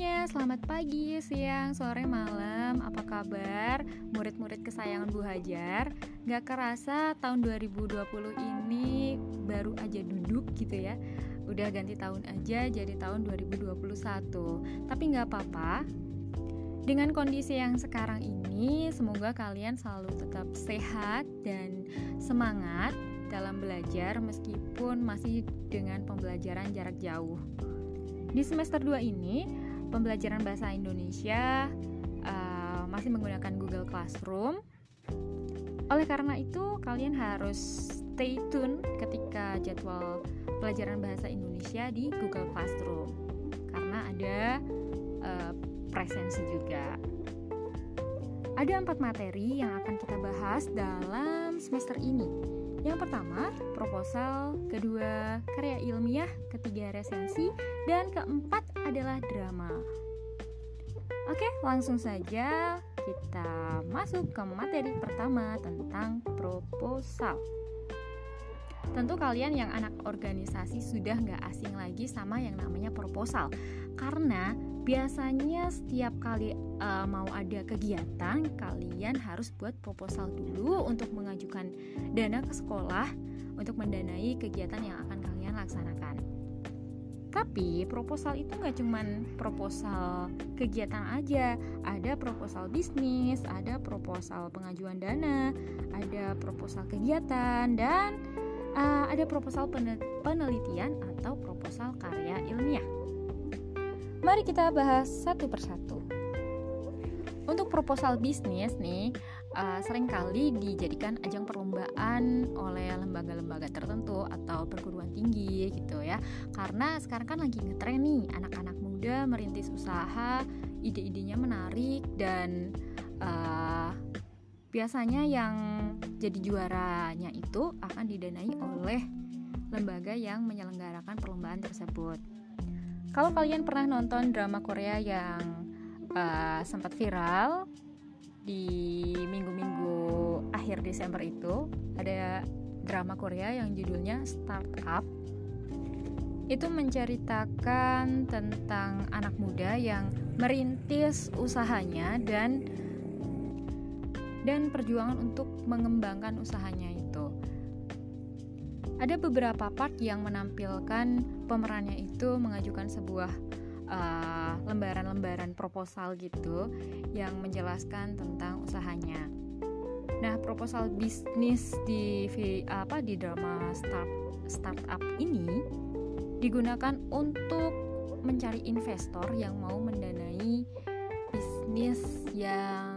semuanya, selamat pagi, siang, sore, malam. Apa kabar? Murid-murid kesayangan Bu Hajar? Gak kerasa tahun 2020 ini baru aja duduk gitu ya. Udah ganti tahun aja jadi tahun 2021 Tapi gak apa-apa. Dengan kondisi yang sekarang ini Semoga kalian selalu tetap sehat dan semangat dalam belajar meskipun masih dengan pembelajaran jarak jauh. Di semester 2 ini, pembelajaran bahasa Indonesia uh, masih menggunakan Google Classroom. Oleh karena itu, kalian harus stay tune ketika jadwal pelajaran bahasa Indonesia di Google Classroom karena ada uh, presensi juga. Ada empat materi yang akan kita bahas dalam semester ini yang pertama, proposal, kedua, karya ilmiah, ketiga, resensi, dan keempat adalah drama. Oke, langsung saja kita masuk ke materi pertama tentang proposal. Tentu kalian yang anak organisasi sudah nggak asing lagi sama yang namanya proposal, karena biasanya setiap kali uh, mau ada kegiatan kalian harus buat proposal dulu untuk mengajukan dana ke sekolah untuk mendanai kegiatan yang akan kalian laksanakan. Tapi proposal itu nggak cuman proposal kegiatan aja. Ada proposal bisnis ada proposal pengajuan dana ada proposal kegiatan dan uh, ada proposal penelitian atau proposal karya ilmiah Mari kita bahas satu persatu. Untuk proposal bisnis nih, uh, sering kali dijadikan ajang perlombaan oleh lembaga-lembaga tertentu atau perguruan tinggi gitu ya. Karena sekarang kan lagi ngetren nih anak-anak muda merintis usaha, ide-idenya menarik dan uh, biasanya yang jadi juaranya itu akan didanai oleh lembaga yang menyelenggarakan perlombaan tersebut. Kalau kalian pernah nonton drama Korea yang uh, sempat viral di minggu-minggu akhir Desember itu, ada drama Korea yang judulnya Startup. Itu menceritakan tentang anak muda yang merintis usahanya dan dan perjuangan untuk mengembangkan usahanya itu ada beberapa part yang menampilkan pemerannya itu mengajukan sebuah uh, lembaran-lembaran uh, proposal gitu yang menjelaskan tentang usahanya. Nah, proposal bisnis di apa di drama start startup ini digunakan untuk mencari investor yang mau mendanai bisnis yang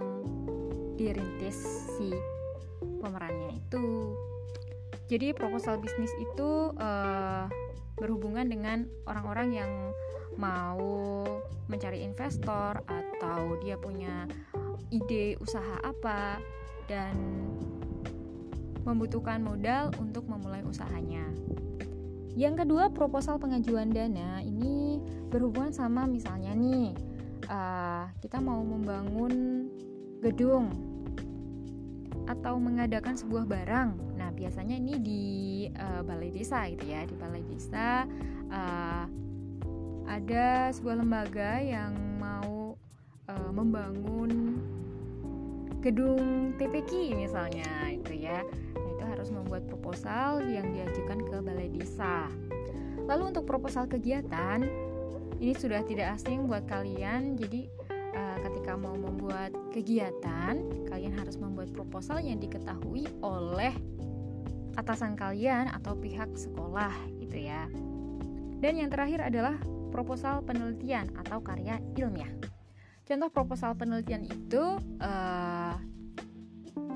dirintis si pemerannya itu. Jadi proposal bisnis itu uh, berhubungan dengan orang-orang yang mau mencari investor atau dia punya ide usaha apa dan membutuhkan modal untuk memulai usahanya. Yang kedua, proposal pengajuan dana ini berhubungan sama misalnya nih, uh, kita mau membangun gedung atau mengadakan sebuah barang. Biasanya ini di uh, balai desa gitu ya di balai desa uh, ada sebuah lembaga yang mau uh, membangun gedung TPK misalnya itu ya. Nah, itu harus membuat proposal yang diajukan ke balai desa. Lalu untuk proposal kegiatan ini sudah tidak asing buat kalian jadi uh, ketika mau membuat kegiatan kalian harus membuat proposal yang diketahui oleh atasan kalian atau pihak sekolah gitu ya. Dan yang terakhir adalah proposal penelitian atau karya ilmiah. Contoh proposal penelitian itu uh,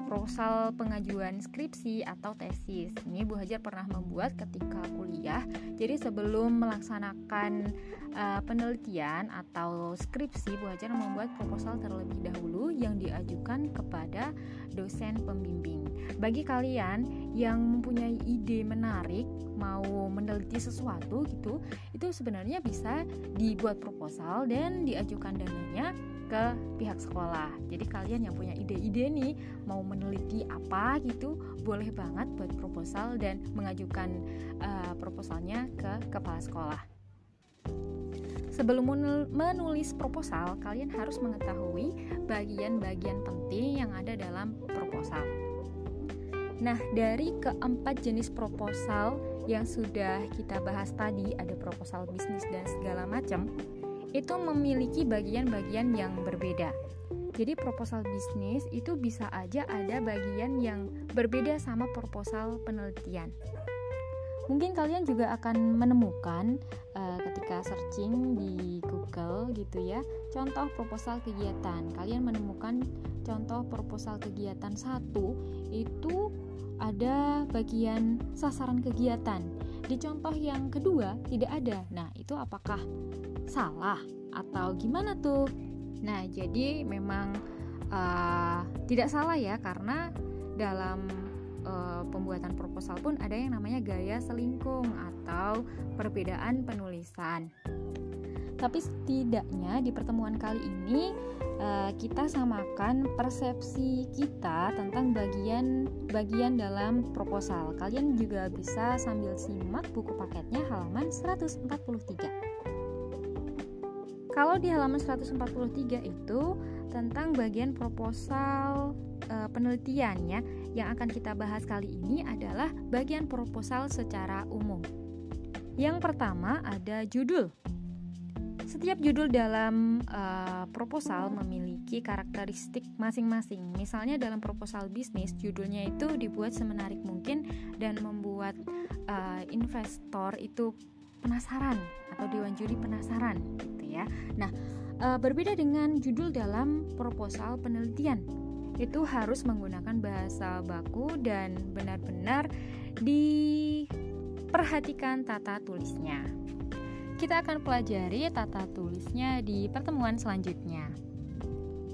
proposal pengajuan skripsi atau tesis. Ini Bu Hajar pernah membuat ketika kuliah. Jadi sebelum melaksanakan uh, penelitian atau skripsi, Bu Hajar membuat proposal terlebih dahulu yang diajukan kepada dosen pembimbing. Bagi kalian yang mempunyai ide menarik mau meneliti sesuatu gitu, itu sebenarnya bisa dibuat proposal dan diajukan dananya ke pihak sekolah. Jadi kalian yang punya ide-ide nih mau meneliti apa gitu, boleh banget buat proposal dan mengajukan uh, proposalnya ke kepala sekolah. sebelum menulis proposal, kalian harus mengetahui bagian-bagian penting yang ada dalam proposal. Nah, dari keempat jenis proposal yang sudah kita bahas tadi, ada proposal bisnis dan segala macam, itu memiliki bagian-bagian yang berbeda. Jadi proposal bisnis itu bisa aja ada bagian yang berbeda sama proposal penelitian. Mungkin kalian juga akan menemukan uh, ketika searching di Google gitu ya, contoh proposal kegiatan. Kalian menemukan contoh proposal kegiatan satu itu ada bagian sasaran kegiatan. Di contoh yang kedua tidak ada. Nah, itu apakah salah atau gimana tuh? Nah, jadi memang uh, tidak salah ya karena dalam uh, pembuatan proposal pun ada yang namanya gaya selingkung atau perbedaan penulisan. Tapi setidaknya di pertemuan kali ini uh, kita samakan persepsi kita tentang bagian-bagian dalam proposal. Kalian juga bisa sambil simak buku paketnya halaman 143. Kalau di halaman 143 itu tentang bagian proposal e, penelitian ya. Yang akan kita bahas kali ini adalah bagian proposal secara umum. Yang pertama ada judul. Setiap judul dalam uh, proposal memiliki karakteristik masing-masing. Misalnya dalam proposal bisnis, judulnya itu dibuat semenarik mungkin dan membuat uh, investor itu penasaran atau dewan juri penasaran, gitu ya. Nah, uh, berbeda dengan judul dalam proposal penelitian itu harus menggunakan bahasa baku dan benar-benar diperhatikan tata tulisnya. Kita akan pelajari tata tulisnya di pertemuan selanjutnya.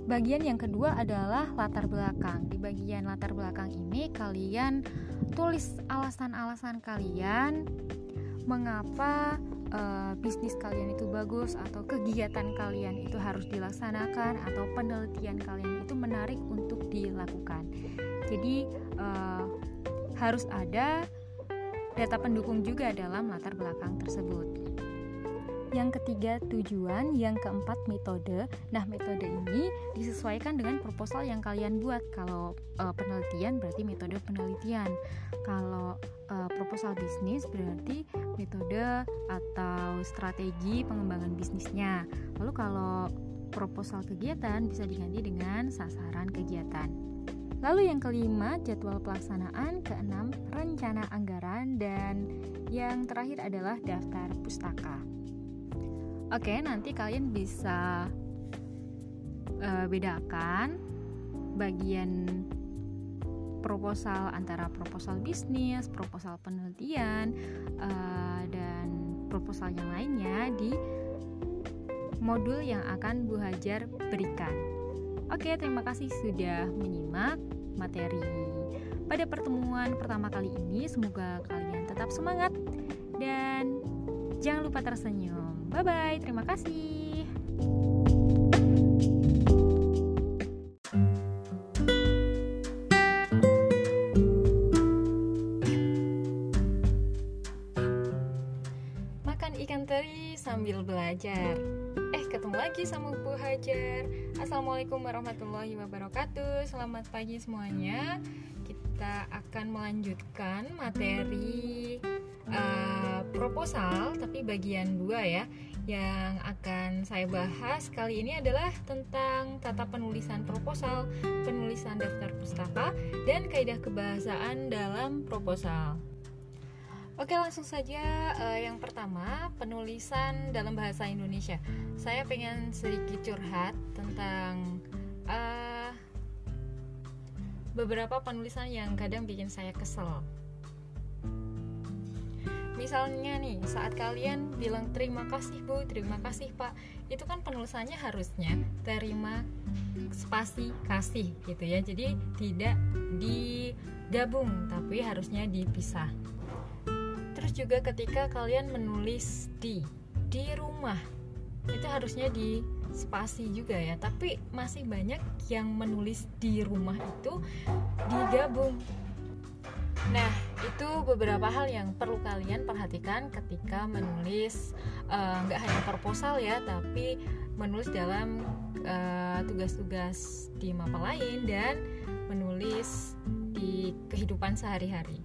Bagian yang kedua adalah latar belakang. Di bagian latar belakang ini kalian tulis alasan-alasan kalian mengapa uh, bisnis kalian itu bagus atau kegiatan kalian itu harus dilaksanakan atau penelitian kalian itu menarik untuk dilakukan. Jadi uh, harus ada data pendukung juga dalam latar belakang tersebut yang ketiga tujuan, yang keempat metode. Nah, metode ini disesuaikan dengan proposal yang kalian buat. Kalau uh, penelitian berarti metode penelitian. Kalau uh, proposal bisnis berarti metode atau strategi pengembangan bisnisnya. Lalu kalau proposal kegiatan bisa diganti dengan sasaran kegiatan. Lalu yang kelima, jadwal pelaksanaan, keenam, rencana anggaran, dan yang terakhir adalah daftar pustaka. Oke, nanti kalian bisa uh, bedakan bagian proposal antara proposal bisnis, proposal penelitian, uh, dan proposal yang lainnya di modul yang akan Bu Hajar berikan. Oke, terima kasih sudah menyimak materi pada pertemuan pertama kali ini. Semoga kalian tetap semangat dan jangan lupa tersenyum. Bye bye, terima kasih. Makan ikan teri sambil belajar. Eh, ketemu lagi sama Bu Hajar. Assalamualaikum warahmatullahi wabarakatuh. Selamat pagi semuanya. Kita akan melanjutkan materi uh, proposal tapi bagian dua ya yang akan saya bahas kali ini adalah tentang tata penulisan proposal, penulisan daftar pustaka, dan kaidah kebahasaan dalam proposal. Oke langsung saja uh, yang pertama penulisan dalam bahasa Indonesia. Saya pengen sedikit curhat tentang uh, beberapa penulisan yang kadang bikin saya kesel misalnya nih saat kalian bilang terima kasih bu terima kasih pak itu kan penulisannya harusnya terima spasi kasih gitu ya. Jadi tidak digabung tapi harusnya dipisah. Terus juga ketika kalian menulis di di rumah itu harusnya di spasi juga ya. Tapi masih banyak yang menulis di rumah itu digabung nah itu beberapa hal yang perlu kalian perhatikan ketika menulis eh, nggak uh, hanya proposal ya tapi menulis dalam eh, tugas-tugas di mapa lain dan menulis di kehidupan sehari-hari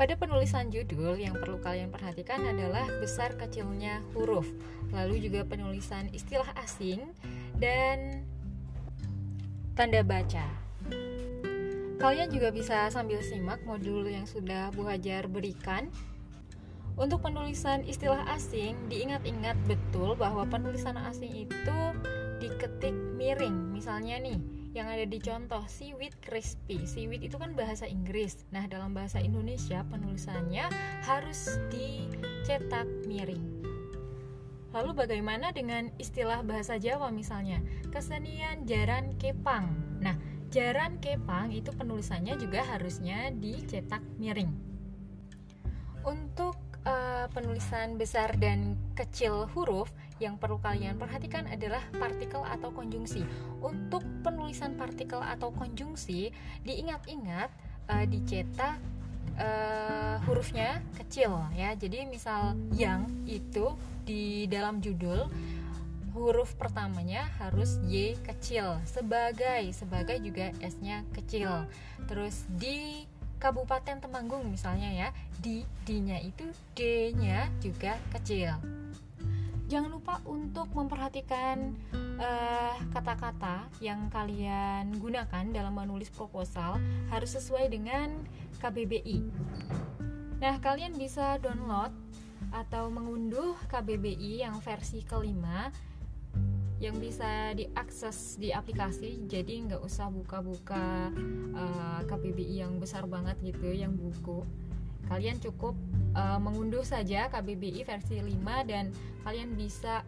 pada penulisan judul yang perlu kalian perhatikan adalah besar kecilnya huruf, lalu juga penulisan istilah asing dan tanda baca. Kalian juga bisa sambil simak modul yang sudah Bu Hajar berikan. Untuk penulisan istilah asing, diingat-ingat betul bahwa penulisan asing itu diketik miring. Misalnya nih, yang ada di contoh seaweed crispy. Seaweed itu kan bahasa Inggris. Nah, dalam bahasa Indonesia penulisannya harus dicetak miring. Lalu bagaimana dengan istilah bahasa Jawa misalnya? Kesenian jaran kepang. Nah, Jaran Kepang itu penulisannya juga harusnya dicetak miring. Untuk uh, penulisan besar dan kecil huruf yang perlu kalian perhatikan adalah partikel atau konjungsi. Untuk penulisan partikel atau konjungsi, diingat-ingat uh, dicetak uh, hurufnya kecil ya. Jadi misal yang itu di dalam judul huruf pertamanya harus Y kecil sebagai sebagai juga S-nya kecil. Terus di Kabupaten Temanggung misalnya ya di D-nya itu D-nya juga kecil. Jangan lupa untuk memperhatikan eh, kata-kata uh, yang kalian gunakan dalam menulis proposal harus sesuai dengan KBBI nah kalian bisa download atau mengunduh KBBI yang versi kelima yang bisa diakses di aplikasi jadi nggak usah buka-buka uh, eh, KBBI yang besar banget gitu yang buku. Kalian cukup uh, mengunduh saja KBBI versi 5 dan kalian bisa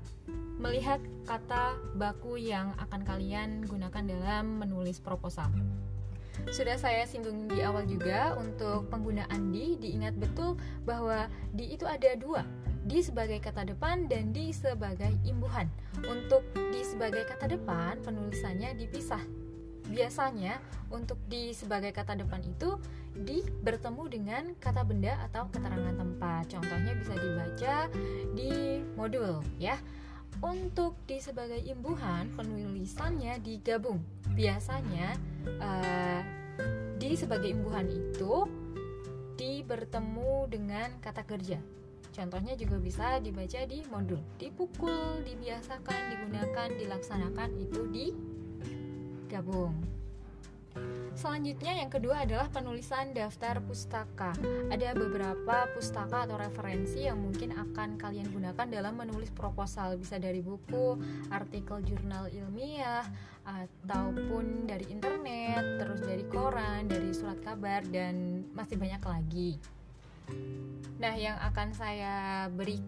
melihat kata baku yang akan kalian gunakan dalam menulis proposal. Sudah saya singgung di awal juga untuk penggunaan di diingat betul bahwa di itu ada dua di sebagai kata depan dan di sebagai imbuhan. Untuk di sebagai kata depan, penulisannya dipisah. Biasanya untuk di sebagai kata depan itu di bertemu dengan kata benda atau keterangan tempat. Contohnya bisa dibaca di modul ya. Untuk di sebagai imbuhan penulisannya digabung. Biasanya uh, di sebagai imbuhan itu di bertemu dengan kata kerja Contohnya juga bisa dibaca di modul. Dipukul, dibiasakan, digunakan, dilaksanakan itu digabung. Selanjutnya yang kedua adalah penulisan daftar pustaka. Ada beberapa pustaka atau referensi yang mungkin akan kalian gunakan dalam menulis proposal. Bisa dari buku, artikel jurnal ilmiah, ataupun dari internet, terus dari koran, dari surat kabar dan masih banyak lagi. Nah, yang akan saya beri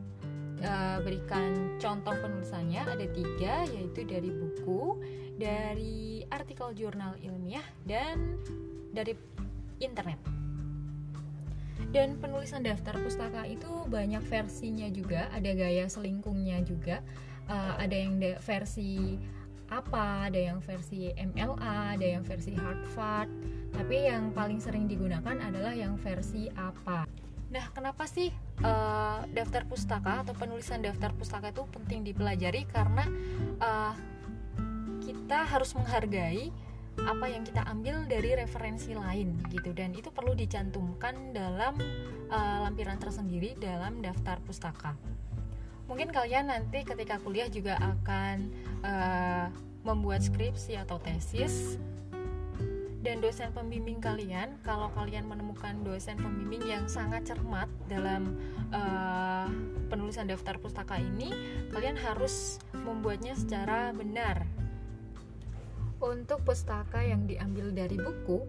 uh, berikan contoh penulisannya ada tiga, yaitu dari buku, dari artikel jurnal ilmiah, dan dari internet. Dan penulisan daftar pustaka itu banyak versinya juga, ada gaya selingkungnya juga, uh, ada yang versi apa, ada yang versi MLA, ada yang versi Harvard, tapi yang paling sering digunakan adalah yang versi apa. Nah, kenapa sih uh, daftar pustaka atau penulisan daftar pustaka itu penting dipelajari? Karena uh, kita harus menghargai apa yang kita ambil dari referensi lain gitu dan itu perlu dicantumkan dalam uh, lampiran tersendiri dalam daftar pustaka. Mungkin kalian nanti ketika kuliah juga akan uh, membuat skripsi atau tesis dan dosen pembimbing kalian kalau kalian menemukan dosen pembimbing yang sangat cermat dalam uh, penulisan daftar pustaka ini kalian harus membuatnya secara benar. Untuk pustaka yang diambil dari buku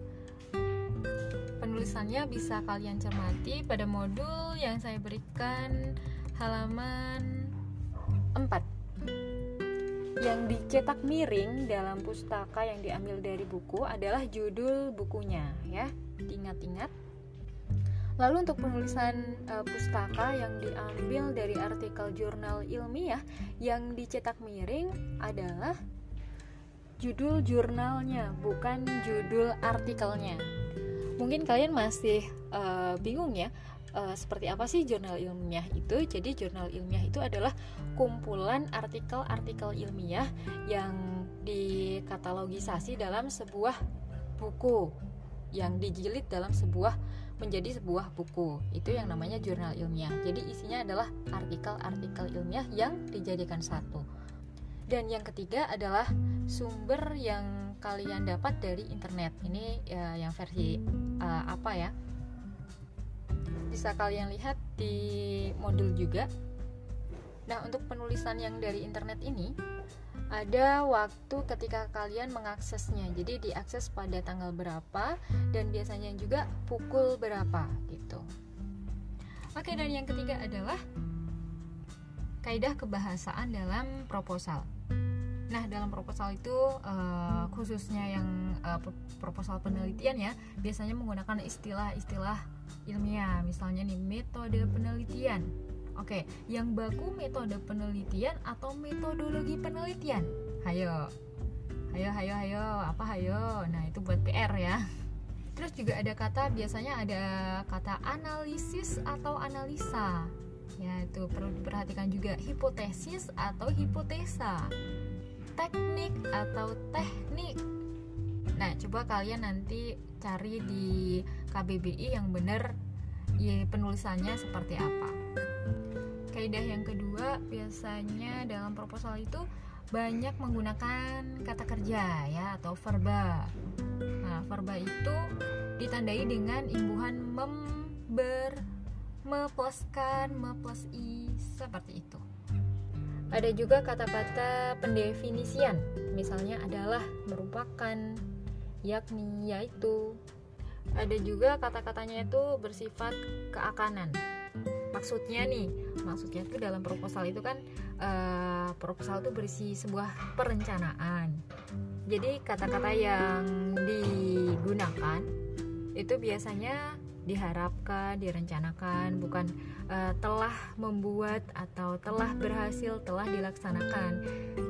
penulisannya bisa kalian cermati pada modul yang saya berikan halaman 4 yang dicetak miring dalam pustaka yang diambil dari buku adalah judul bukunya ya. Diingat-ingat. Lalu untuk penulisan uh, pustaka yang diambil dari artikel jurnal ilmiah yang dicetak miring adalah judul jurnalnya bukan judul artikelnya. Mungkin kalian masih uh, bingung ya uh, seperti apa sih jurnal ilmiah itu? Jadi jurnal ilmiah itu adalah kumpulan artikel-artikel ilmiah yang dikatalogisasi dalam sebuah buku yang dijilid dalam sebuah menjadi sebuah buku. Itu yang namanya jurnal ilmiah. Jadi isinya adalah artikel-artikel ilmiah yang dijadikan satu. Dan yang ketiga adalah sumber yang kalian dapat dari internet. Ini ya, yang versi uh, apa ya bisa kalian lihat di modul juga. Nah untuk penulisan yang dari internet ini ada waktu ketika kalian mengaksesnya. Jadi diakses pada tanggal berapa dan biasanya juga pukul berapa gitu. Oke dan yang ketiga adalah kaidah kebahasaan dalam proposal. Nah dalam proposal itu uh, khususnya yang uh, proposal penelitian ya biasanya menggunakan istilah-istilah ilmiah misalnya nih metode penelitian Oke, yang baku metode penelitian atau metodologi penelitian? Hayo. Hayo, hayo, hayo. Apa hayo? Nah, itu buat PR ya. Terus juga ada kata biasanya ada kata analisis atau analisa. Ya, itu perlu diperhatikan juga hipotesis atau hipotesa. Teknik atau teknik. Nah, coba kalian nanti cari di KBBI yang benar ya penulisannya seperti apa kaidah yang kedua biasanya dalam proposal itu banyak menggunakan kata kerja ya atau verba. Nah, verba itu ditandai dengan imbuhan mem, ber, me plus seperti itu. Ada juga kata-kata pendefinisian, misalnya adalah merupakan, yakni, yaitu. Ada juga kata-katanya itu bersifat keakanan, maksudnya nih maksudnya tuh dalam proposal itu kan uh, proposal itu berisi sebuah perencanaan jadi kata-kata yang digunakan itu biasanya diharapkan, direncanakan, bukan uh, telah membuat atau telah berhasil, telah dilaksanakan.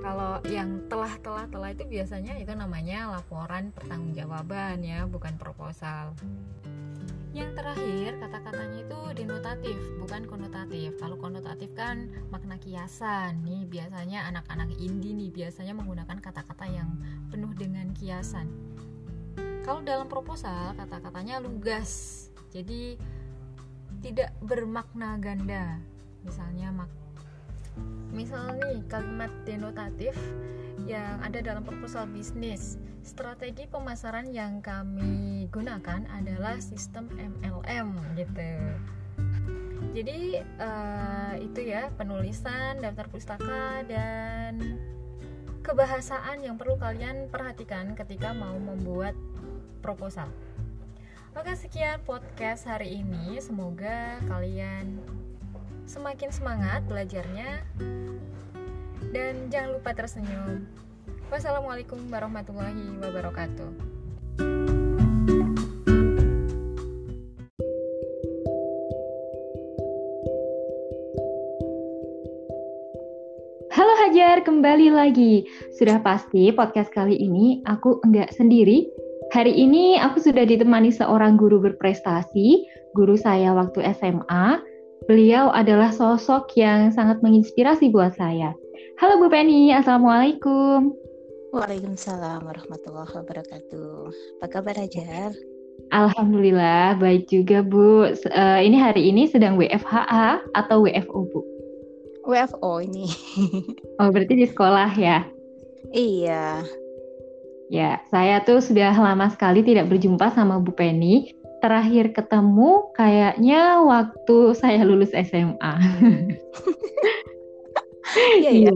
Kalau yang telah telah telah itu biasanya itu namanya laporan pertanggungjawaban ya, bukan proposal. Yang terakhir, kata-katanya itu denotatif, bukan konotatif. Kalau konotatif kan makna kiasan. Nih biasanya anak-anak indie nih biasanya menggunakan kata-kata yang penuh dengan kiasan. Kalau dalam proposal, kata-katanya lugas. Jadi tidak bermakna ganda. Misalnya mak Misal nih kalimat denotatif yang ada dalam proposal bisnis. Strategi pemasaran yang kami gunakan adalah sistem MLM gitu. Jadi uh, itu ya penulisan daftar pustaka dan kebahasaan yang perlu kalian perhatikan ketika mau membuat proposal. Oke sekian podcast hari ini. Semoga kalian semakin semangat belajarnya dan jangan lupa tersenyum. Wassalamualaikum warahmatullahi wabarakatuh. Halo Hajar, kembali lagi. Sudah pasti podcast kali ini aku enggak sendiri. Hari ini aku sudah ditemani seorang guru berprestasi, guru saya waktu SMA. Beliau adalah sosok yang sangat menginspirasi buat saya. Halo Bu Penny, Assalamualaikum. Waalaikumsalam warahmatullahi wabarakatuh. Apa kabar Hajar? Alhamdulillah, baik juga Bu. Uh, ini hari ini sedang WFHA atau WFO Bu? WFO ini. oh, berarti di sekolah ya? Iya. Ya, saya tuh sudah lama sekali tidak berjumpa sama Bu Penny. Terakhir ketemu kayaknya waktu saya lulus SMA. Iya iya.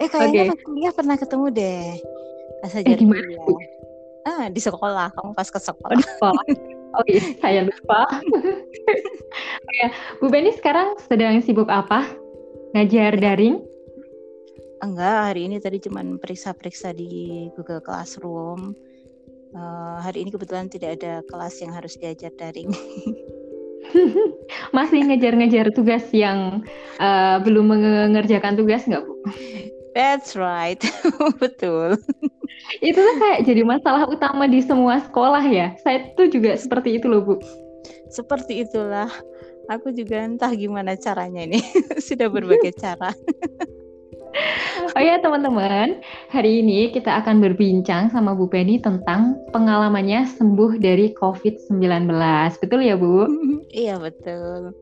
eh kayaknya okay. pas kuliah pernah ketemu deh. Pas aja eh, gimana? Kuliah. Ah di sekolah, kamu pas ke sekolah. Oh, di sekolah. Oh iya, saya lupa. ya, Bu Beni sekarang sedang sibuk apa? Ngajar daring? Enggak, hari ini tadi cuma periksa-periksa di Google Classroom. Uh, hari ini kebetulan tidak ada kelas yang harus diajar daring. Masih ngejar-ngejar tugas yang uh, belum mengerjakan tugas nggak Bu? That's right, betul. itu tuh kayak jadi masalah utama di semua sekolah ya. Saya tuh juga seperti itu loh Bu. Seperti itulah. Aku juga entah gimana caranya ini. Sudah berbagai cara. Oh ya teman-teman, hari ini kita akan berbincang sama Bu Penny tentang pengalamannya sembuh dari COVID-19. Betul ya Bu? iya betul.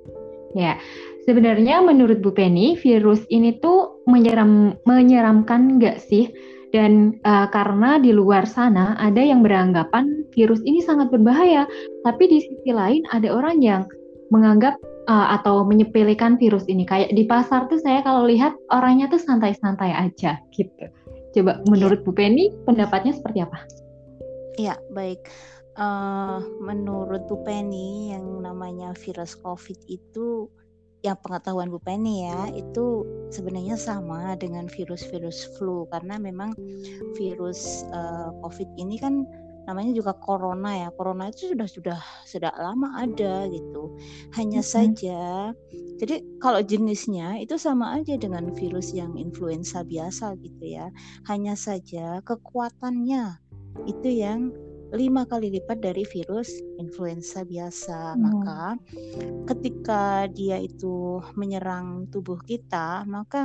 Ya, sebenarnya menurut Bu Penny, virus ini tuh menyeram, menyeramkan nggak sih? Dan uh, karena di luar sana ada yang beranggapan virus ini sangat berbahaya, tapi di sisi lain ada orang yang menganggap uh, atau menyepelekan virus ini. Kayak di pasar tuh saya kalau lihat orangnya tuh santai-santai aja gitu. Coba menurut Bu Penny pendapatnya seperti apa? Iya, baik. Uh, menurut Bu Penny yang namanya virus COVID itu yang pengetahuan Bu Penny ya itu sebenarnya sama dengan virus-virus flu karena memang virus uh, COVID ini kan namanya juga corona ya. Corona itu sudah sudah sudah lama ada gitu. Hanya hmm. saja jadi kalau jenisnya itu sama aja dengan virus yang influenza biasa gitu ya. Hanya saja kekuatannya itu yang lima kali lipat dari virus influenza biasa. Hmm. Maka ketika dia itu menyerang tubuh kita, maka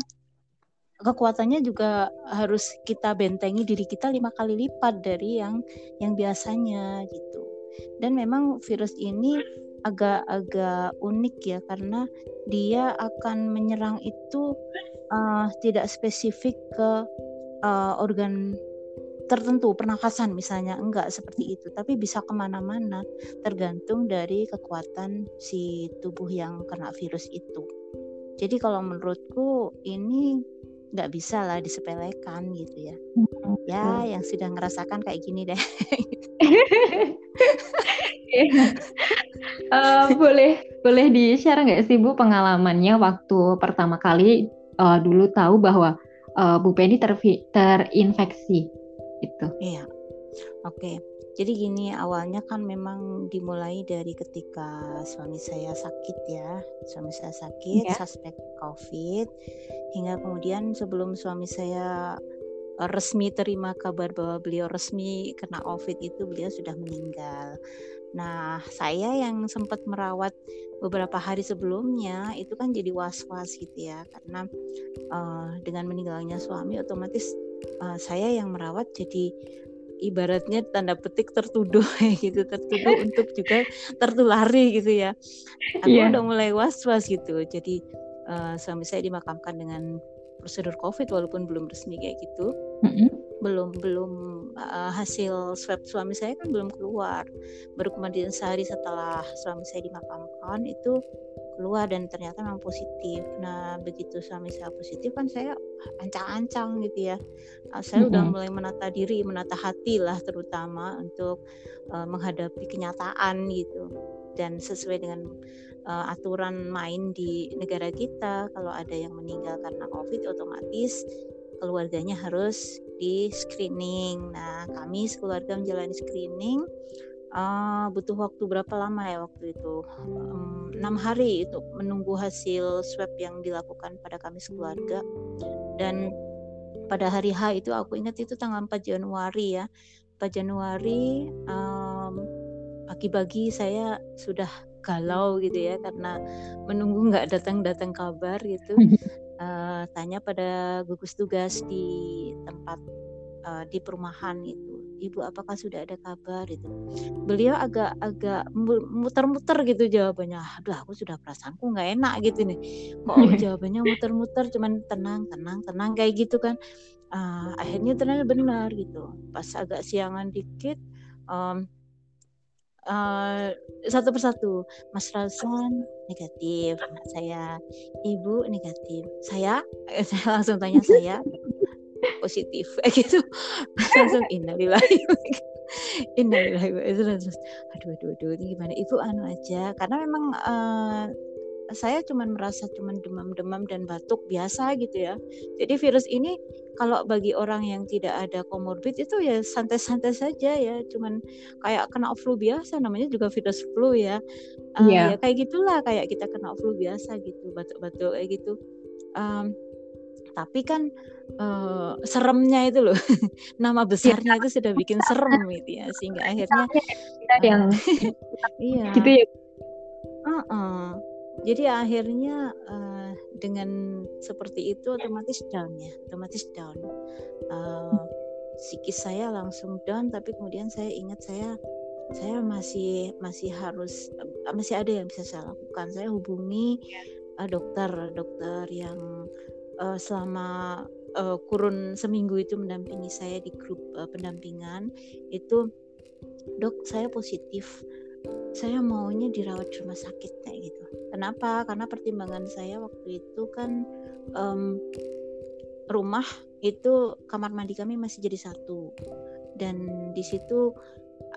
kekuatannya juga harus kita bentengi diri kita lima kali lipat dari yang yang biasanya gitu. Dan memang virus ini agak-agak unik ya karena dia akan menyerang itu uh, tidak spesifik ke uh, organ tertentu pernafasan misalnya enggak seperti itu tapi bisa ke mana-mana tergantung dari kekuatan si tubuh yang kena virus itu jadi kalau menurutku ini nggak bisa lah disepelekan gitu ya. Hmm. ya yang sudah ngerasakan kayak gini deh. Uh, boleh boleh di share nggak sih bu pengalamannya waktu pertama kali uh, dulu tahu bahwa uh, Bu Penny ter terinfeksi? Itu. Iya. Oke. okay. Jadi gini, awalnya kan memang dimulai dari ketika suami saya sakit ya. Suami saya sakit, ya. suspek COVID. Hingga kemudian sebelum suami saya eh, resmi terima kabar bahwa beliau resmi kena COVID itu beliau sudah meninggal. Nah, saya yang sempat merawat beberapa hari sebelumnya itu kan jadi was-was gitu ya, karena uh, dengan meninggalnya suami otomatis uh, saya yang merawat jadi ibaratnya tanda petik tertuduh gitu tertuduh untuk juga tertulari gitu ya aku yeah. udah mulai was was gitu jadi uh, suami saya dimakamkan dengan prosedur covid walaupun belum resmi kayak gitu mm-hmm. belum belum uh, hasil swab suami saya kan belum keluar baru kemudian sehari setelah suami saya dimakamkan itu keluar dan ternyata memang positif. Nah begitu suami saya positif kan saya ancang-ancang gitu ya. Ah, saya mm -hmm. udah mulai menata diri, menata hati lah terutama untuk uh, menghadapi kenyataan gitu. Dan sesuai dengan uh, aturan main di negara kita, kalau ada yang meninggal karena COVID otomatis keluarganya harus di screening. Nah kami sekeluarga menjalani screening uh, butuh waktu berapa lama ya waktu itu? Enam um, hari itu menunggu hasil swab yang dilakukan pada kami sekeluarga dan pada hari H itu aku ingat itu tanggal 4 Januari ya. 4 Januari um, pagi-pagi saya sudah galau gitu ya karena menunggu nggak datang-datang kabar gitu. Uh, tanya pada gugus tugas di tempat uh, di perumahan itu ibu apakah sudah ada kabar? Itu beliau agak-agak muter-muter gitu jawabannya aduh aku sudah perasaanku nggak enak gitu nih. Kok jawabannya muter-muter cuman tenang tenang tenang kayak gitu kan. Uh, akhirnya ternyata benar gitu. Pas agak siangan dikit um, uh, satu persatu. Mas Rasan negatif saya. Ibu negatif. Saya? Saya langsung tanya saya positif kayak gitu langsung innalillahi innalillahi terus aduh aduh aduh ini gimana ibu anu aja karena memang uh, saya cuman merasa cuman demam-demam dan batuk biasa gitu ya. Jadi virus ini kalau bagi orang yang tidak ada komorbid itu ya santai-santai saja ya, cuman kayak kena flu biasa namanya juga virus flu ya. Uh, yeah. ya kayak gitulah kayak kita kena flu biasa gitu, batuk-batuk kayak gitu. Um, tapi kan uh, seremnya itu loh. Nama besarnya itu sudah bikin serem gitu ya sehingga akhirnya kita yang iya. gitu ya. Uh -uh. jadi akhirnya uh, dengan seperti itu otomatis down ya otomatis down. Uh, psikis saya langsung down tapi kemudian saya ingat saya saya masih masih harus masih ada yang bisa saya lakukan. Saya hubungi uh, dokter dokter yang uh, selama uh, kurun seminggu itu mendampingi saya di grup uh, pendampingan itu dok saya positif. Saya maunya dirawat di rumah sakit kayak gitu. Kenapa? Karena pertimbangan saya waktu itu kan um, rumah itu kamar mandi kami masih jadi satu. Dan di situ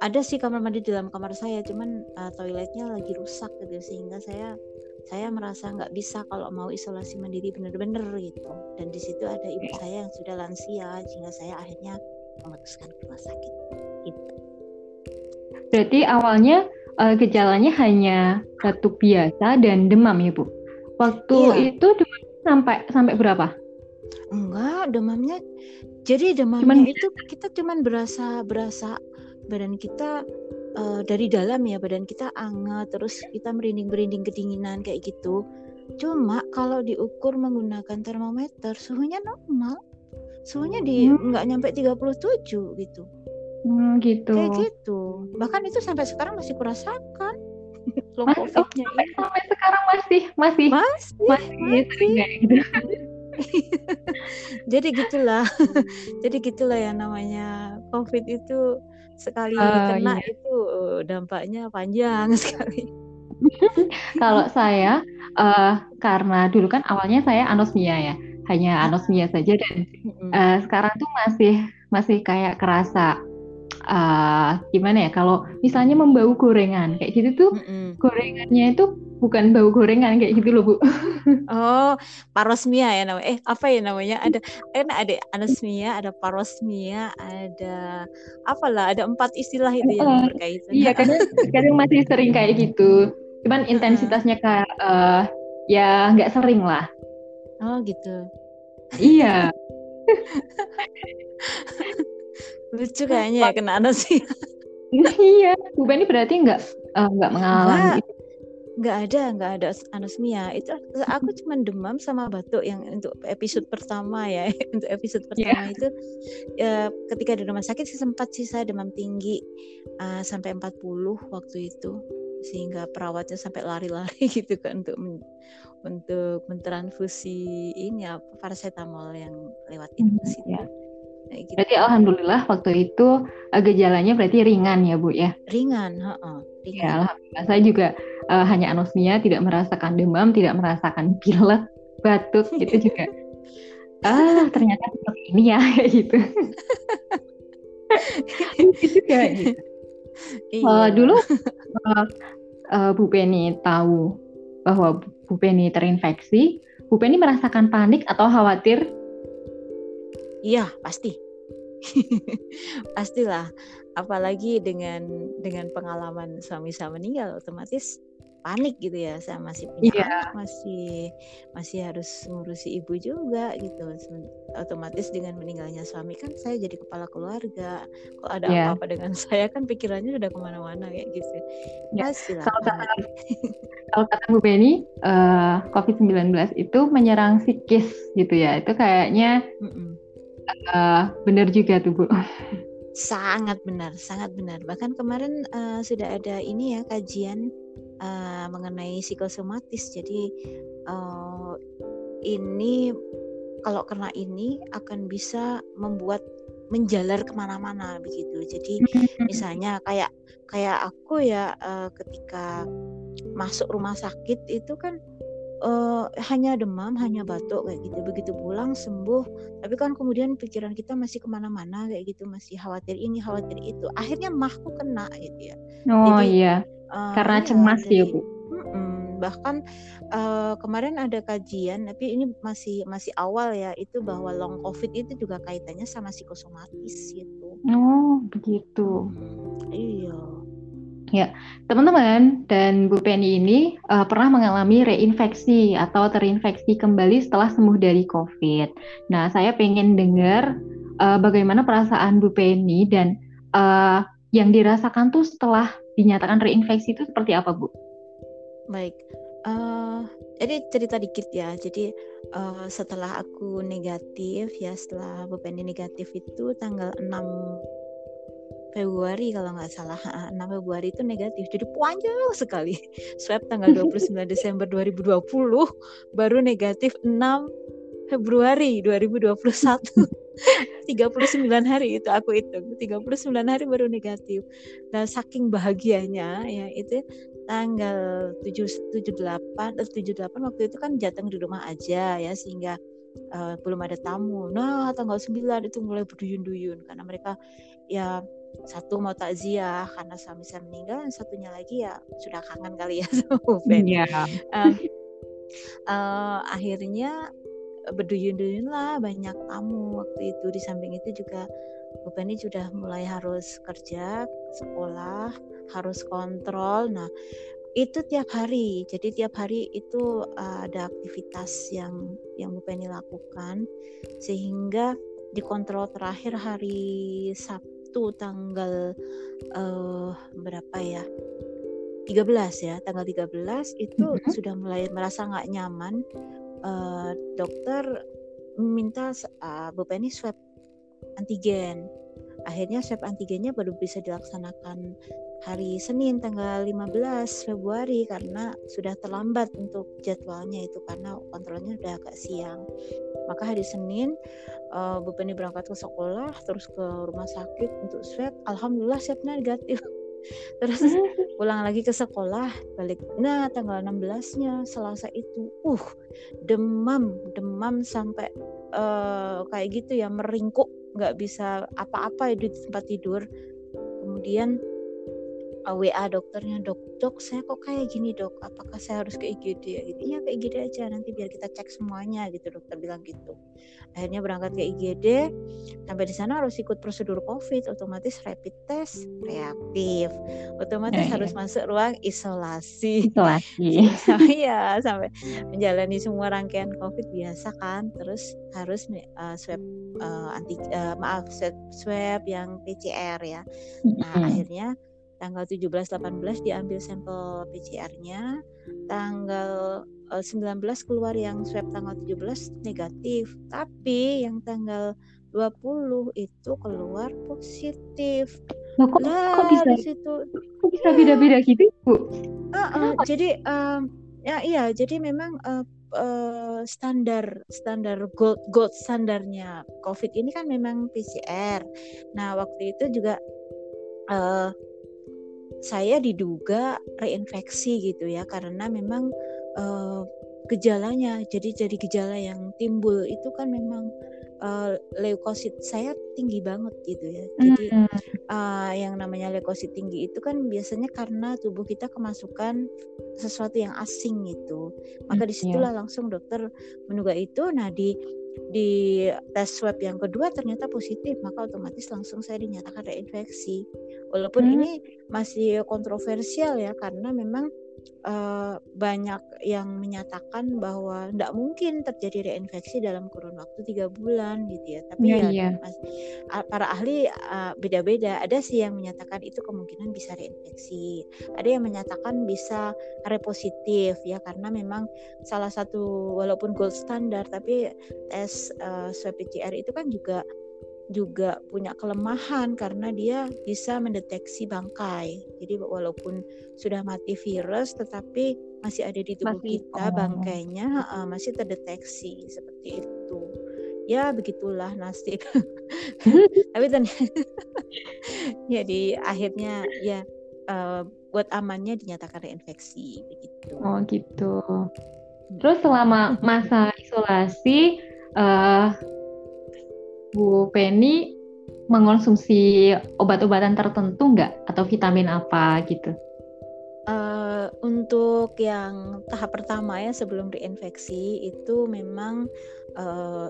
ada sih kamar mandi di dalam kamar saya cuman uh, toiletnya lagi rusak gitu sehingga saya saya merasa nggak bisa kalau mau isolasi mandiri benar-benar gitu dan di situ ada ibu saya yang sudah lansia sehingga saya akhirnya memutuskan ke rumah sakit gitu. Berarti awalnya uh, gejalanya hanya batuk biasa dan demam ya bu. Waktu iya. itu demam sampai sampai berapa? Enggak, demamnya jadi demamnya cuman, itu kita cuman berasa berasa badan kita uh, dari dalam ya badan kita anget terus kita merinding-merinding kedinginan kayak gitu. Cuma kalau diukur menggunakan termometer suhunya normal. Suhunya di hmm. nggak nyampe 37 gitu. Hmm, gitu. Kayak gitu. Bahkan itu sampai sekarang masih kurasakan. Long covidnya sampai, sampai sekarang masih masih masih masih, masih. gitu jadi gitulah jadi gitulah ya namanya covid itu sekali uh, kena iya. itu uh, dampaknya panjang sekali. Kalau saya uh, karena dulu kan awalnya saya anosmia ya, hanya anosmia saja dan uh, sekarang tuh masih masih kayak kerasa uh, gimana ya kalau misalnya membau gorengan kayak gitu tuh gorengannya itu bukan bau gorengan kayak gitu loh bu. Oh, parosmia ya namanya. Eh apa ya namanya? Ada kan ada anosmia, ada parosmia, ada apalah, ada empat istilah itu yang berkaitan. Iya, kadang kadang masih sering kayak gitu. Cuman intensitasnya kayak uh, ya nggak sering lah. Oh gitu. Iya. Lucu kayaknya ya kena anosmia. iya, Bu Beni berarti nggak uh, nggak mengalami itu nggak ada nggak ada anosmia itu aku cuma demam sama batuk yang untuk episode pertama ya untuk episode iya. pertama yeah. itu ya, ketika di rumah sakit sih sempat sih saya demam tinggi uh, sampai 40 waktu itu sehingga perawatnya sampai lari-lari gitu kan untuk men, untuk mentransfusi ini apa paracetamol yang lewat infus mm, yeah. Gitu. Berarti alhamdulillah waktu itu uh, gejalanya berarti ringan ya Bu ya? Ringan, heeh. Ringan. Ya, alhamdulillah saya juga uh, hanya anosmia, tidak merasakan demam, tidak merasakan pilek, batuk itu juga. ah ternyata seperti ini ya kayak gitu. itu juga gitu. Iya. Uh, dulu uh, uh, Bu Penny tahu bahwa Bu Penny terinfeksi, Bu Penny merasakan panik atau khawatir? Iya pasti, pastilah. Apalagi dengan dengan pengalaman suami saya meninggal, otomatis panik gitu ya saya masih punya yeah. anak masih masih harus ngurusi ibu juga gitu otomatis dengan meninggalnya suami kan saya jadi kepala keluarga kalau ada yeah. apa-apa dengan saya kan pikirannya sudah ke mana-mana kayak gitu yeah. kalau kata, kalau kata Bu Beni uh, eh, COVID-19 itu menyerang psikis gitu ya itu kayaknya mm -mm. Uh, benar juga tuh Bu sangat benar sangat benar bahkan kemarin uh, sudah ada ini ya kajian uh, mengenai psikosomatis. Jadi uh, ini kalau kena ini akan bisa membuat menjalar ke mana-mana begitu. Jadi misalnya kayak kayak aku ya uh, ketika masuk rumah sakit itu kan uh, hanya demam, hanya batuk kayak gitu. Begitu pulang sembuh, tapi kan kemudian pikiran kita masih ke mana-mana kayak gitu, masih khawatir ini, khawatir itu. Akhirnya mahku kena gitu ya. Oh Jadi, iya. Uh, Karena iya, cemas ya bu. bahkan uh, kemarin ada kajian, tapi ini masih masih awal ya, itu bahwa long covid itu juga kaitannya sama psikosomatis gitu. Oh begitu. Hmm, iya. Ya, teman-teman dan Bu Penny ini uh, pernah mengalami reinfeksi atau terinfeksi kembali setelah sembuh dari COVID. Nah, saya pengen dengar uh, bagaimana perasaan Bu Penny dan uh, yang dirasakan tuh setelah dinyatakan reinfeksi itu seperti apa, Bu? Baik, uh, cerita dikit ya. Jadi uh, setelah aku negatif ya, setelah Bu Penny negatif itu tanggal 6 Februari kalau nggak salah. 6 Februari itu negatif. Jadi panjang sekali. Swab tanggal 29 Desember 2020 baru negatif 6 Februari 2021 39 hari itu aku hitung. 39 hari baru negatif. Nah saking bahagianya ya itu tanggal 7 78 78 waktu itu kan jateng di rumah aja ya sehingga uh, belum ada tamu. Nah, tanggal 9 itu mulai berduyun-duyun karena mereka ya satu mau takziah karena suami saya meninggal dan satunya lagi ya sudah kangen kali ya sama Ben. Yeah. Uh, uh, akhirnya berduyun-duyun lah banyak tamu waktu itu di samping itu juga Bu Penny sudah mulai harus kerja sekolah harus kontrol nah itu tiap hari jadi tiap hari itu uh, ada aktivitas yang yang Bu Penny lakukan sehingga dikontrol terakhir hari Sabtu itu tanggal uh, berapa ya 13 ya tanggal 13 itu mm-hmm. sudah mulai merasa nggak nyaman uh, dokter minta uh, Bu Penny swab antigen akhirnya swab antigennya baru bisa dilaksanakan hari Senin tanggal 15 Februari karena sudah terlambat untuk jadwalnya itu karena kontrolnya udah agak siang. Maka hari Senin uh, Bu Penny berangkat ke sekolah terus ke rumah sakit untuk swab. Alhamdulillah swabnya negatif. Terus pulang lagi ke sekolah balik. Nah tanggal 16 nya Selasa itu uh demam demam sampai uh, kayak gitu ya meringkuk nggak bisa apa-apa di tempat tidur. Kemudian WA dokternya dok dok saya kok kayak gini dok? Apakah saya harus ke IGD ya? Gitu. Ya ke IGD aja nanti biar kita cek semuanya gitu dokter bilang gitu. Akhirnya berangkat ke IGD sampai di sana harus ikut prosedur COVID otomatis rapid test reaktif. Otomatis ya, harus masuk ruang isolasi. Isolasi. Sampai ya sampai menjalani semua rangkaian COVID biasa kan. Terus harus uh, swab uh, anti uh, maaf swab, swab yang PCR ya. Nah akhirnya tanggal 17-18 diambil sampel PCR-nya, tanggal 19 eh, keluar yang swab tanggal 17 negatif, tapi yang tanggal 20 itu keluar positif. Loh, kok, lah, kok bisa situ kok bisa beda-beda gitu, Bu? Uh, uh, jadi um, ya iya, jadi memang uh, uh, standar standar gold gold standarnya COVID ini kan memang PCR. Nah, waktu itu juga uh, saya diduga reinfeksi gitu ya karena memang uh, gejalanya. Jadi jadi gejala yang timbul itu kan memang uh, leukosit saya tinggi banget gitu ya. Jadi uh, yang namanya leukosit tinggi itu kan biasanya karena tubuh kita kemasukan sesuatu yang asing gitu. Maka mm, di situlah yeah. langsung dokter menduga itu. Nah di di tes swab yang kedua ternyata positif maka otomatis langsung saya dinyatakan reinfeksi walaupun hmm. ini masih kontroversial ya karena memang uh, banyak yang menyatakan bahwa tidak mungkin terjadi reinfeksi dalam kurun waktu tiga bulan gitu ya. Tapi yeah, ya yeah. Para ahli uh, beda-beda. Ada sih yang menyatakan itu kemungkinan bisa reinfeksi. Ada yang menyatakan bisa repositif ya karena memang salah satu walaupun gold standar tapi tes uh, swab PCR itu kan juga juga punya kelemahan karena dia bisa mendeteksi bangkai. Jadi walaupun sudah mati virus tetapi masih ada di tubuh masih, kita oh. bangkainya uh, masih terdeteksi seperti itu. Ya begitulah nasib. Tapi ternyata ya di akhirnya ya uh, buat amannya dinyatakan reinfeksi begitu. Oh gitu. Terus selama masa isolasi uh, Bu Penny mengonsumsi obat-obatan tertentu nggak atau vitamin apa gitu? Uh, untuk yang tahap pertama ya sebelum reinfeksi itu memang uh,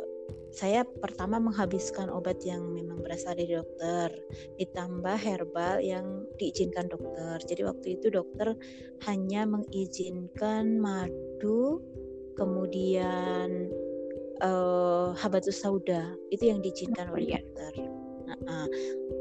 saya pertama menghabiskan obat yang memang berasal dari dokter, ditambah herbal yang diizinkan dokter. Jadi waktu itu dokter hanya mengizinkan madu, kemudian uh, habatus sauda itu yang diizinkan oleh iya. dokter. Nah, uh,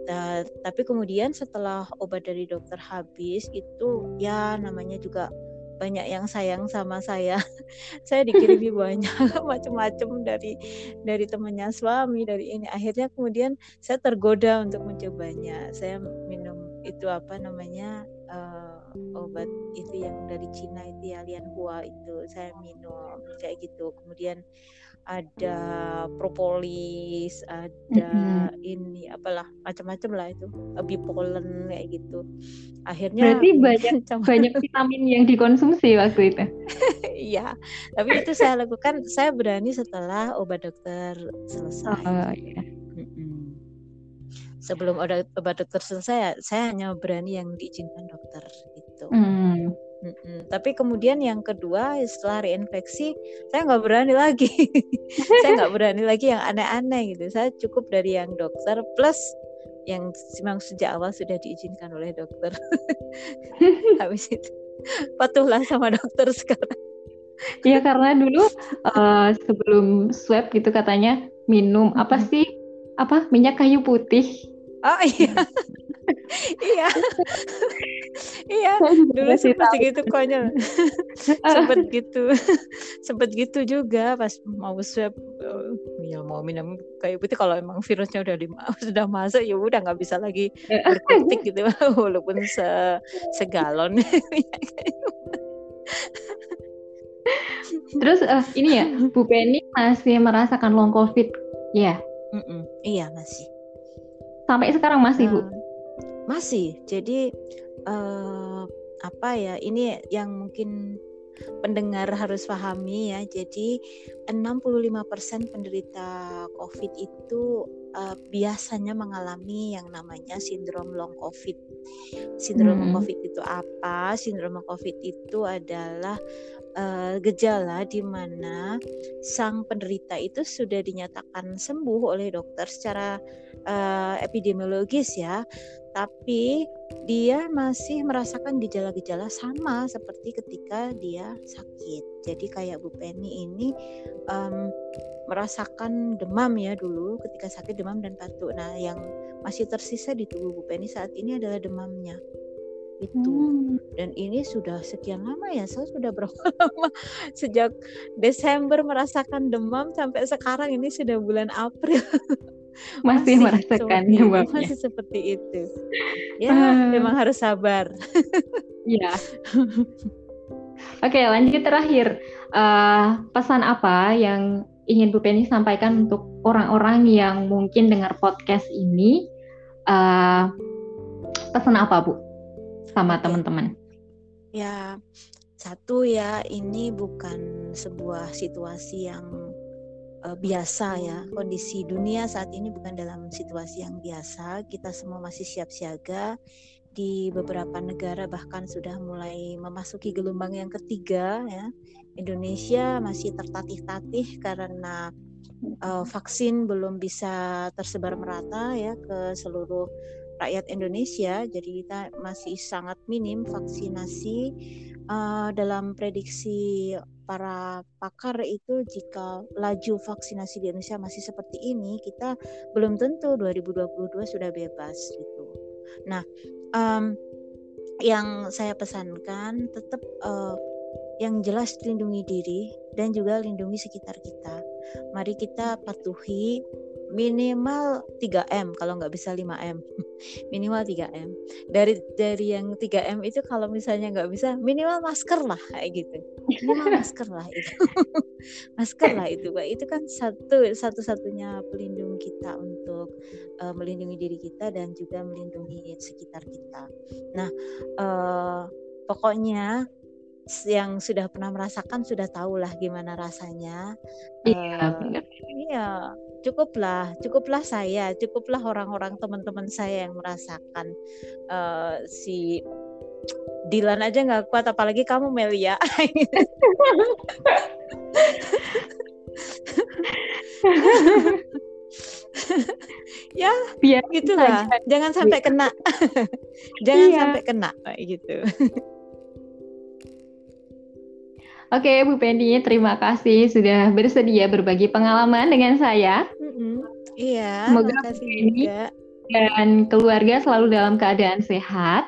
uh, tapi kemudian setelah obat dari dokter habis itu ya namanya juga banyak yang sayang sama saya. saya dikirimi banyak macam-macam dari dari temannya suami dari ini. Akhirnya kemudian saya tergoda untuk mencobanya. Saya minum itu apa namanya uh, obat itu yang dari Cina itu ya Lianhua itu saya minum kayak gitu. Kemudian ada propolis, ada mm-hmm. ini apalah macam-macam lah itu, bipolen kayak gitu. Akhirnya Berarti banyak banyak vitamin yang dikonsumsi waktu itu. Iya, tapi itu saya lakukan saya berani setelah obat dokter selesai. Oh, iya. Sebelum obat, obat dokter selesai, saya hanya berani yang diizinkan dokter gitu. Mm. Mm-mm. Tapi kemudian yang kedua setelah reinfeksi saya nggak berani lagi. saya nggak berani lagi yang aneh-aneh gitu. Saya cukup dari yang dokter plus yang memang sejak awal sudah diizinkan oleh dokter. Habis itu patuhlah sama dokter sekarang. Iya karena dulu uh, sebelum swab gitu katanya minum apa sih apa minyak kayu putih. Oh iya. Iya. Iya dulu sempat gitu konyol. Sempet gitu. Sempet gitu juga pas mau swab ya mau minum kayak putih. Kalau emang virusnya udah di, sudah masuk ya udah nggak bisa lagi berkutik gitu. Walaupun se segalon. Terus uh, ini ya, Bu Penny masih merasakan long covid, ya? Mm -mm, iya masih. Sampai sekarang masih uh, Bu? Masih. Jadi uh, apa ya? Ini yang mungkin pendengar harus pahami ya. Jadi 65% penderita COVID itu uh, biasanya mengalami yang namanya sindrom long COVID. Sindrom hmm. long COVID itu apa? Sindrom long COVID itu adalah uh, gejala di mana sang penderita itu sudah dinyatakan sembuh oleh dokter secara uh, epidemiologis ya, tapi dia masih merasakan gejala-gejala sama seperti ketika dia sakit. Jadi kayak Bu Penny ini um, merasakan demam ya dulu ketika sakit demam dan batuk. Nah, yang masih tersisa di tubuh Bu Penny saat ini adalah demamnya itu hmm. dan ini sudah sekian lama ya saya sudah berapa lama sejak Desember merasakan demam sampai sekarang ini sudah bulan April masih, masih merasakan demam masih seperti itu. Ya uh. memang harus sabar. Ya oke lanjut terakhir. Uh, pesan apa yang ingin Bu Penny sampaikan untuk orang-orang yang mungkin dengar podcast ini? Uh, pesan apa Bu? Sama teman-teman. Ya satu ya ini bukan sebuah situasi yang uh, biasa ya. Kondisi dunia saat ini bukan dalam situasi yang biasa. Kita semua masih siap siaga. Di beberapa negara bahkan sudah mulai memasuki gelombang yang ketiga ya. Indonesia masih tertatih-tatih karena uh, vaksin belum bisa tersebar merata ya ke seluruh rakyat Indonesia. Jadi kita masih sangat minim vaksinasi uh, dalam prediksi para pakar itu jika laju vaksinasi di Indonesia masih seperti ini, kita belum tentu 2022 sudah bebas gitu. Nah, um, yang saya pesankan tetap uh, yang jelas lindungi diri dan juga lindungi sekitar kita. Mari kita patuhi minimal 3M kalau nggak bisa 5M minimal 3M dari dari yang 3M itu kalau misalnya nggak bisa minimal masker lah kayak gitu. Minimal masker lah itu. Masker lah itu Pak itu kan satu satu-satunya pelindung kita untuk uh, melindungi diri kita dan juga melindungi sekitar kita. Nah uh, pokoknya yang sudah pernah merasakan sudah tahulah gimana rasanya. Iya, uh, iya cukuplah cukuplah saya cukuplah orang-orang teman-teman saya yang merasakan uh, si Dilan aja nggak kuat apalagi kamu Melia. Ya biar gitulah. jangan sampai kena. Jangan iya. sampai kena gitu Oke, Bu Penny, terima kasih sudah bersedia berbagi pengalaman dengan saya. Mm-hmm. Iya, semoga Bu Penny dan keluarga selalu dalam keadaan sehat.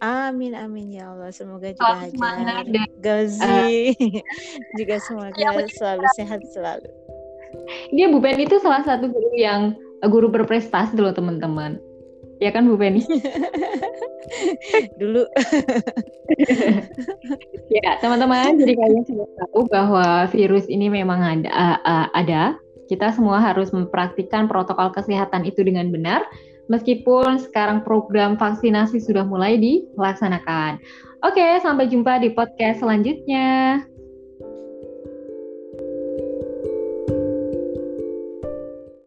Amin amin ya Allah. Semoga juga Hajar, Gazi uh, juga semoga ya, selalu sehat selalu. Ini Bu Penny itu salah satu guru yang guru berprestasi loh teman-teman. Ya kan Bu Penny? Dulu. ya teman-teman, jadi kalian sudah tahu bahwa virus ini memang ada. Uh, ada. Kita semua harus mempraktikkan protokol kesehatan itu dengan benar, meskipun sekarang program vaksinasi sudah mulai dilaksanakan. Oke, sampai jumpa di podcast selanjutnya.